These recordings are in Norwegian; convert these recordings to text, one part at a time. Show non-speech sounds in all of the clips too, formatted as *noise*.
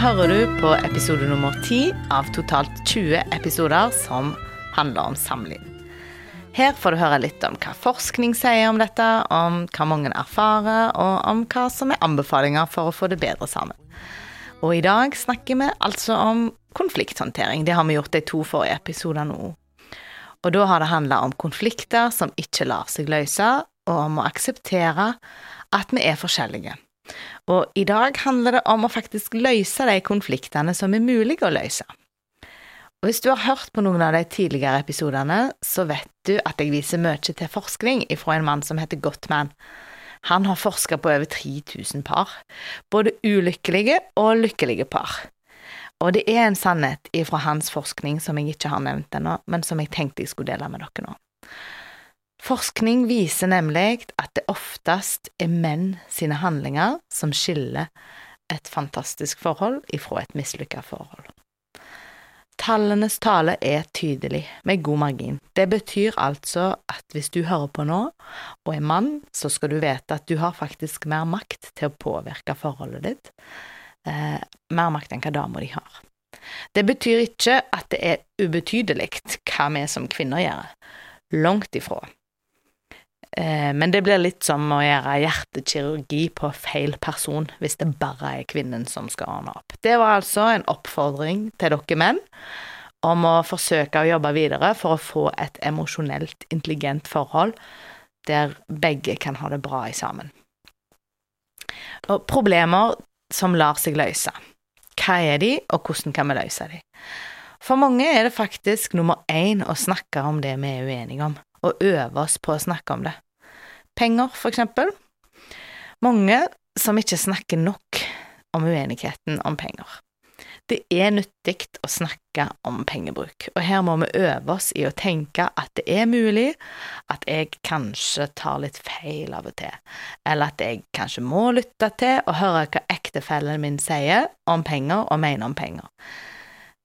hører du på episode nummer 10 av totalt 20 episoder som handler om samliv. Her får du høre litt om hva forskning sier om dette, om hva mange erfarer, og om hva som er anbefalinger for å få det bedre sammen. Og i dag snakker vi altså om konflikthåndtering. Det har vi gjort de to forrige episodene nå. Og da har det handla om konflikter som ikke lar seg løse, og om å akseptere at vi er forskjellige. Og i dag handler det om å faktisk løse de konfliktene som er mulige å løse. Og hvis du har hørt på noen av de tidligere episodene, så vet du at jeg viser mye til forskning fra en mann som heter Gottman. Han har forska på over 3000 par, både ulykkelige og lykkelige par. Og det er en sannhet fra hans forskning som jeg ikke har nevnt ennå, men som jeg tenkte jeg skulle dele med dere nå. Forskning viser nemlig at det oftest er menn sine handlinger som skiller et fantastisk forhold ifra et mislykka forhold. Tallenes tale er tydelig, med god margin. Det betyr altså at hvis du hører på nå, og er mann, så skal du vite at du har faktisk mer makt til å påvirke forholdet ditt. Eh, mer makt enn hva dama di har. Det betyr ikke at det er ubetydelig hva vi som kvinner gjør. Langt ifra. Eh, men det blir litt som å gjøre hjertekirurgi på feil person, hvis det bare er kvinnen som skal ordne opp. Det var altså en oppfordring til dere menn om å forsøke å jobbe videre for å få et emosjonelt intelligent forhold der begge kan ha det bra i sammen. Og problemer som lar seg løse. Hva er de, og hvordan kan vi løse de? For mange er det faktisk nummer én å snakke om det vi er uenige om og øve oss på å snakke om det. Penger, for eksempel. Mange som ikke snakker nok om uenigheten om penger. Det er nyttig å snakke om pengebruk, og her må vi øve oss i å tenke at det er mulig at jeg kanskje tar litt feil av og til, eller at jeg kanskje må lytte til og høre hva ektefellen min sier om penger og mener om penger.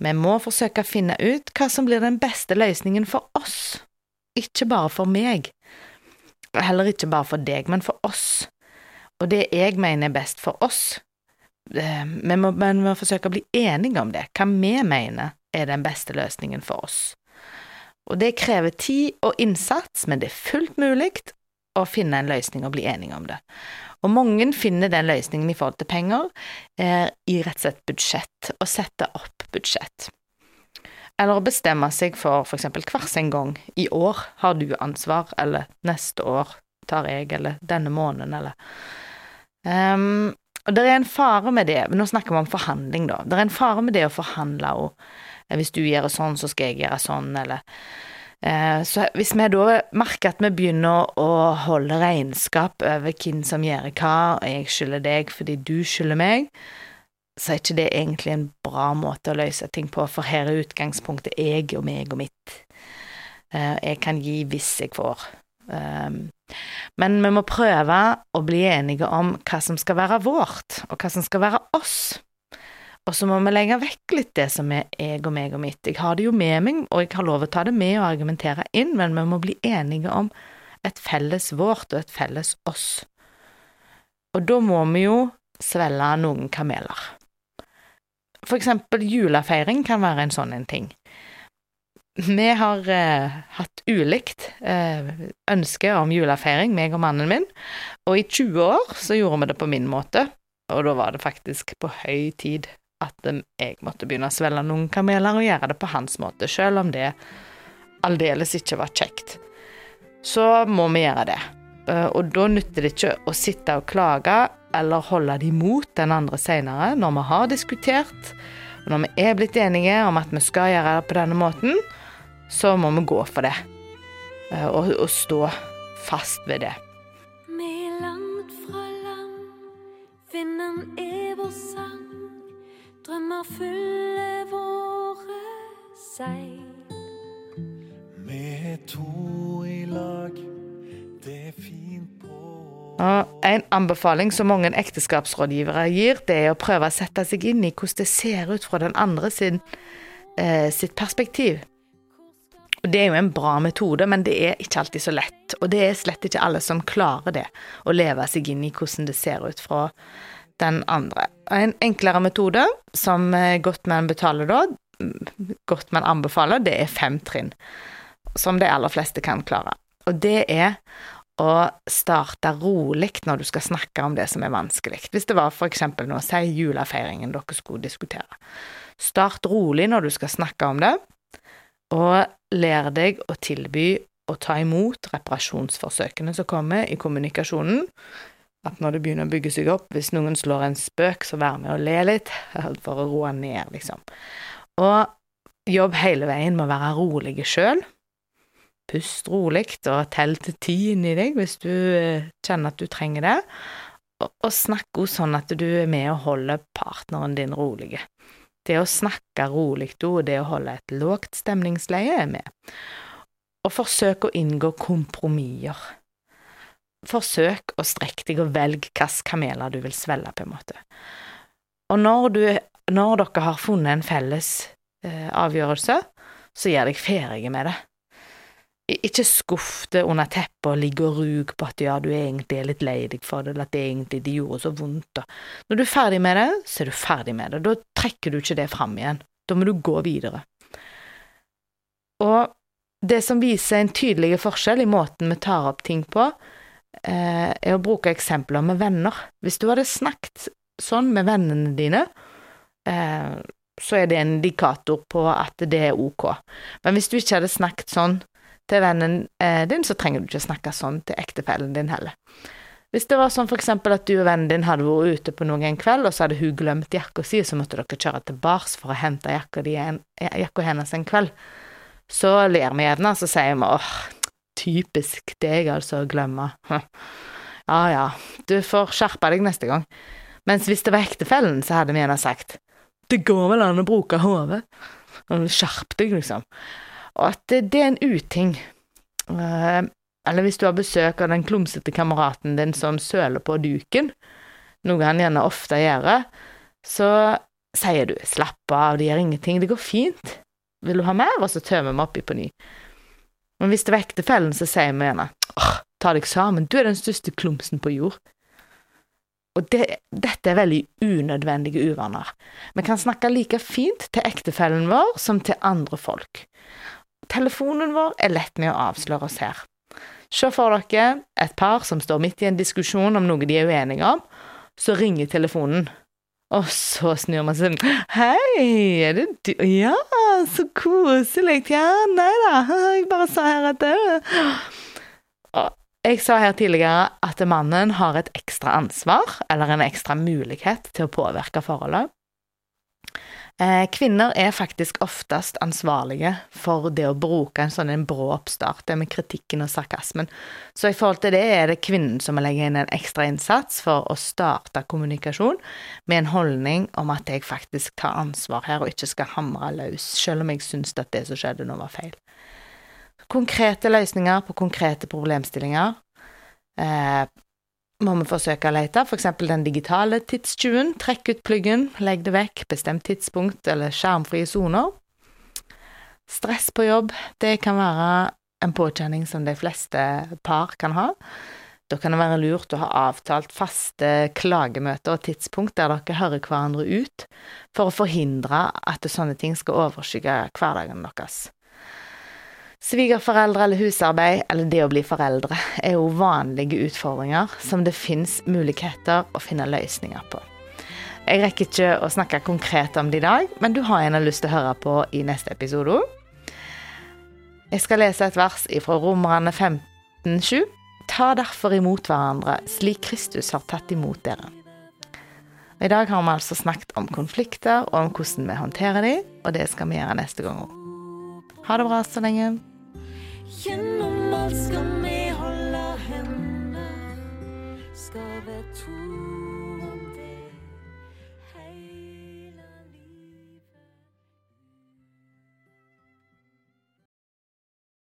Vi må forsøke å finne ut hva som blir den beste løsningen for oss ikke bare for meg, heller ikke bare for deg, men for oss. Og det jeg mener er best for oss. Eh, vi må, vi må forsøke å bli enige om det, hva vi mener er den beste løsningen for oss. Og det krever tid og innsats, men det er fullt mulig å finne en løsning og bli enige om det. Og mange finner den løsningen i forhold til penger eh, i rett og slett budsjett, og setter opp budsjett. Eller å bestemme seg for eksempel hver sin gang. I år har du ansvar, eller neste år tar jeg, eller denne måneden, eller um, Og det er en fare med det. Nå snakker vi om forhandling, da. Det er en fare med det å forhandle og hvis du gjør sånn, så skal jeg gjøre sånn, eller uh, Så hvis vi da merker at vi begynner å holde regnskap over hvem som gjør hva, og jeg skylder deg fordi du skylder meg, så er ikke det egentlig en bra måte å løse ting på, for her er utgangspunktet jeg og meg og mitt. Eh, jeg kan gi hvis jeg får. Ehm, men vi må prøve å bli enige om hva som skal være vårt, og hva som skal være oss. Og så må vi legge vekk litt det som er jeg og meg og mitt. Jeg har det jo med meg, og jeg har lov å ta det med og argumentere inn, men vi må bli enige om et felles vårt og et felles oss. Og da må vi jo svelge noen kameler. For eksempel julefeiring kan være en sånn en ting. Vi har eh, hatt ulikt eh, ønske om julefeiring, meg og mannen min, og i 20 år så gjorde vi det på min måte, og da var det faktisk på høy tid at jeg måtte begynne å svelge noen kameler og gjøre det på hans måte, selv om det aldeles ikke var kjekt. Så må vi gjøre det. Eh, og da nytter det ikke å sitte og klage eller holde det imot den andre seinere, når vi har diskutert, og når vi er blitt enige om at vi skal gjøre det på denne måten, så må vi gå for det. Eh, og, og stå fast ved det. Vi er langt fra land, vinden er vår sang. Drømmer fyller våre seil. Vi er to i lag, det er fint en anbefaling som mange ekteskapsrådgivere gir, det er å prøve å sette seg inn i hvordan det ser ut fra den andre sin, eh, sitt perspektiv. Og Det er jo en bra metode, men det er ikke alltid så lett. Og det er slett ikke alle som klarer det, å leve seg inn i hvordan det ser ut fra den andre. En enklere metode, som Gottmann betaler da, Gottmann anbefaler, det er fem trinn. Som de aller fleste kan klare. Og det er å starte rolig når du skal snakke om det som er vanskelig. Hvis det var for eksempel nå, si julefeiringen dere skulle diskutere. Start rolig når du skal snakke om det, og lær deg å tilby å ta imot reparasjonsforsøkene som kommer i kommunikasjonen. At når det begynner å bygge seg opp, hvis noen slår en spøk, så vær med og le litt, *laughs* for å roe ned, liksom. Og jobb hele veien med å være rolig sjøl. Pust rolig, og tell til ti inni deg hvis du eh, kjenner at du trenger det. Og, snakk òg sånn at du er med og holder partneren din rolig. Det å snakke rolig og det å holde et lågt stemningsleie er med. Og forsøk å inngå kompromisser. Forsøk å strekke deg og velge hvilke kameler du vil svelge, på en måte. Og når, du, når dere har funnet en felles eh, avgjørelse, så gjør deg ferdig med det. Ikke skuff det under teppet og ligge og ruge på at ja, du egentlig er litt lei deg for det, eller at det egentlig de gjorde så vondt. Når du er ferdig med det, så er du ferdig med det. Da trekker du ikke det fram igjen. Da må du gå videre. Og det som viser en tydelig forskjell i måten vi tar opp ting på, eh, er å bruke eksempler med venner. Hvis du hadde snakket sånn med vennene dine, eh, så er det en indikator på at det er ok. Men hvis du ikke hadde snakket sånn til vennen eh, din, så trenger du ikke snakke sånn til ektefellen din heller. Hvis det var sånn eksempel at du og vennen din hadde vært ute på noe en kveld, og så hadde hun glemt jakka si, så måtte dere kjøre til bars for å hente di, jakka hennes en kveld, så ler vi gjerne, så sier vi åh, typisk deg, altså, å glemme. *laughs* Ja ja, du får skjerpe deg neste gang. Mens hvis det var ektefellen, så hadde vi gjerne sagt det går vel an å bruke hodet. Skjerp deg, liksom. Og at det, er en uting. Uh, eller hvis du har besøk av den klumsete kameraten din som søler på duken, noe han gjerne ofte gjør, så sier du 'slapp av, det gjør ingenting, det går fint', vil du ha mer, og så tømmer vi oppi på ny. Men hvis det var ektefellen, så sier vi gjerne ta deg sammen, du er den største klumsen på jord'. Og det, dette er veldig unødvendige uvaner. Vi kan snakke like fint til ektefellen vår som til andre folk. Telefonen vår er lett med å avsløre oss her. Se for dere et par som står midt i en diskusjon om noe de er uenige om. Så ringer telefonen, og så snur man seg. Hei, er det du Ja, så koselig. Ja, nei da, jeg bare sa her at det Jeg sa her tidligere at mannen har et ekstra ansvar, eller en ekstra mulighet, til å påvirke forholdet. Eh, kvinner er faktisk oftest ansvarlige for det å bruke en sånn en brå oppstart, det med kritikken og sarkasmen. Så i forhold til det er det kvinnen som må legge inn en ekstra innsats for å starte kommunikasjon med en holdning om at jeg faktisk tar ansvar her og ikke skal hamre løs, selv om jeg syns at det som skjedde nå, var feil. Konkrete løsninger på konkrete problemstillinger. Eh, må vi forsøke å lete, f.eks. den digitale tidstyven. Trekk ut pluggen, legg det vekk, bestemt tidspunkt eller skjermfrie soner. Stress på jobb, det kan være en påkjenning som de fleste par kan ha. Da kan det være lurt å ha avtalt faste klagemøter og tidspunkt der dere hører hverandre ut, for å forhindre at sånne ting skal overskygge hverdagen deres. Svigerforeldre eller husarbeid, eller det å bli foreldre, er jo vanlige utfordringer som det fins muligheter å finne løsninger på. Jeg rekker ikke å snakke konkret om det i dag, men du har en lyst til å høre på i neste episode. Jeg skal lese et vers fra Romerne 15,7. Ta derfor imot hverandre slik Kristus har tatt imot dere. I dag har vi altså snakket om konflikter og om hvordan vi håndterer dem, og det skal vi gjøre neste gang òg. Ha det bra så lenge. Genom allt ska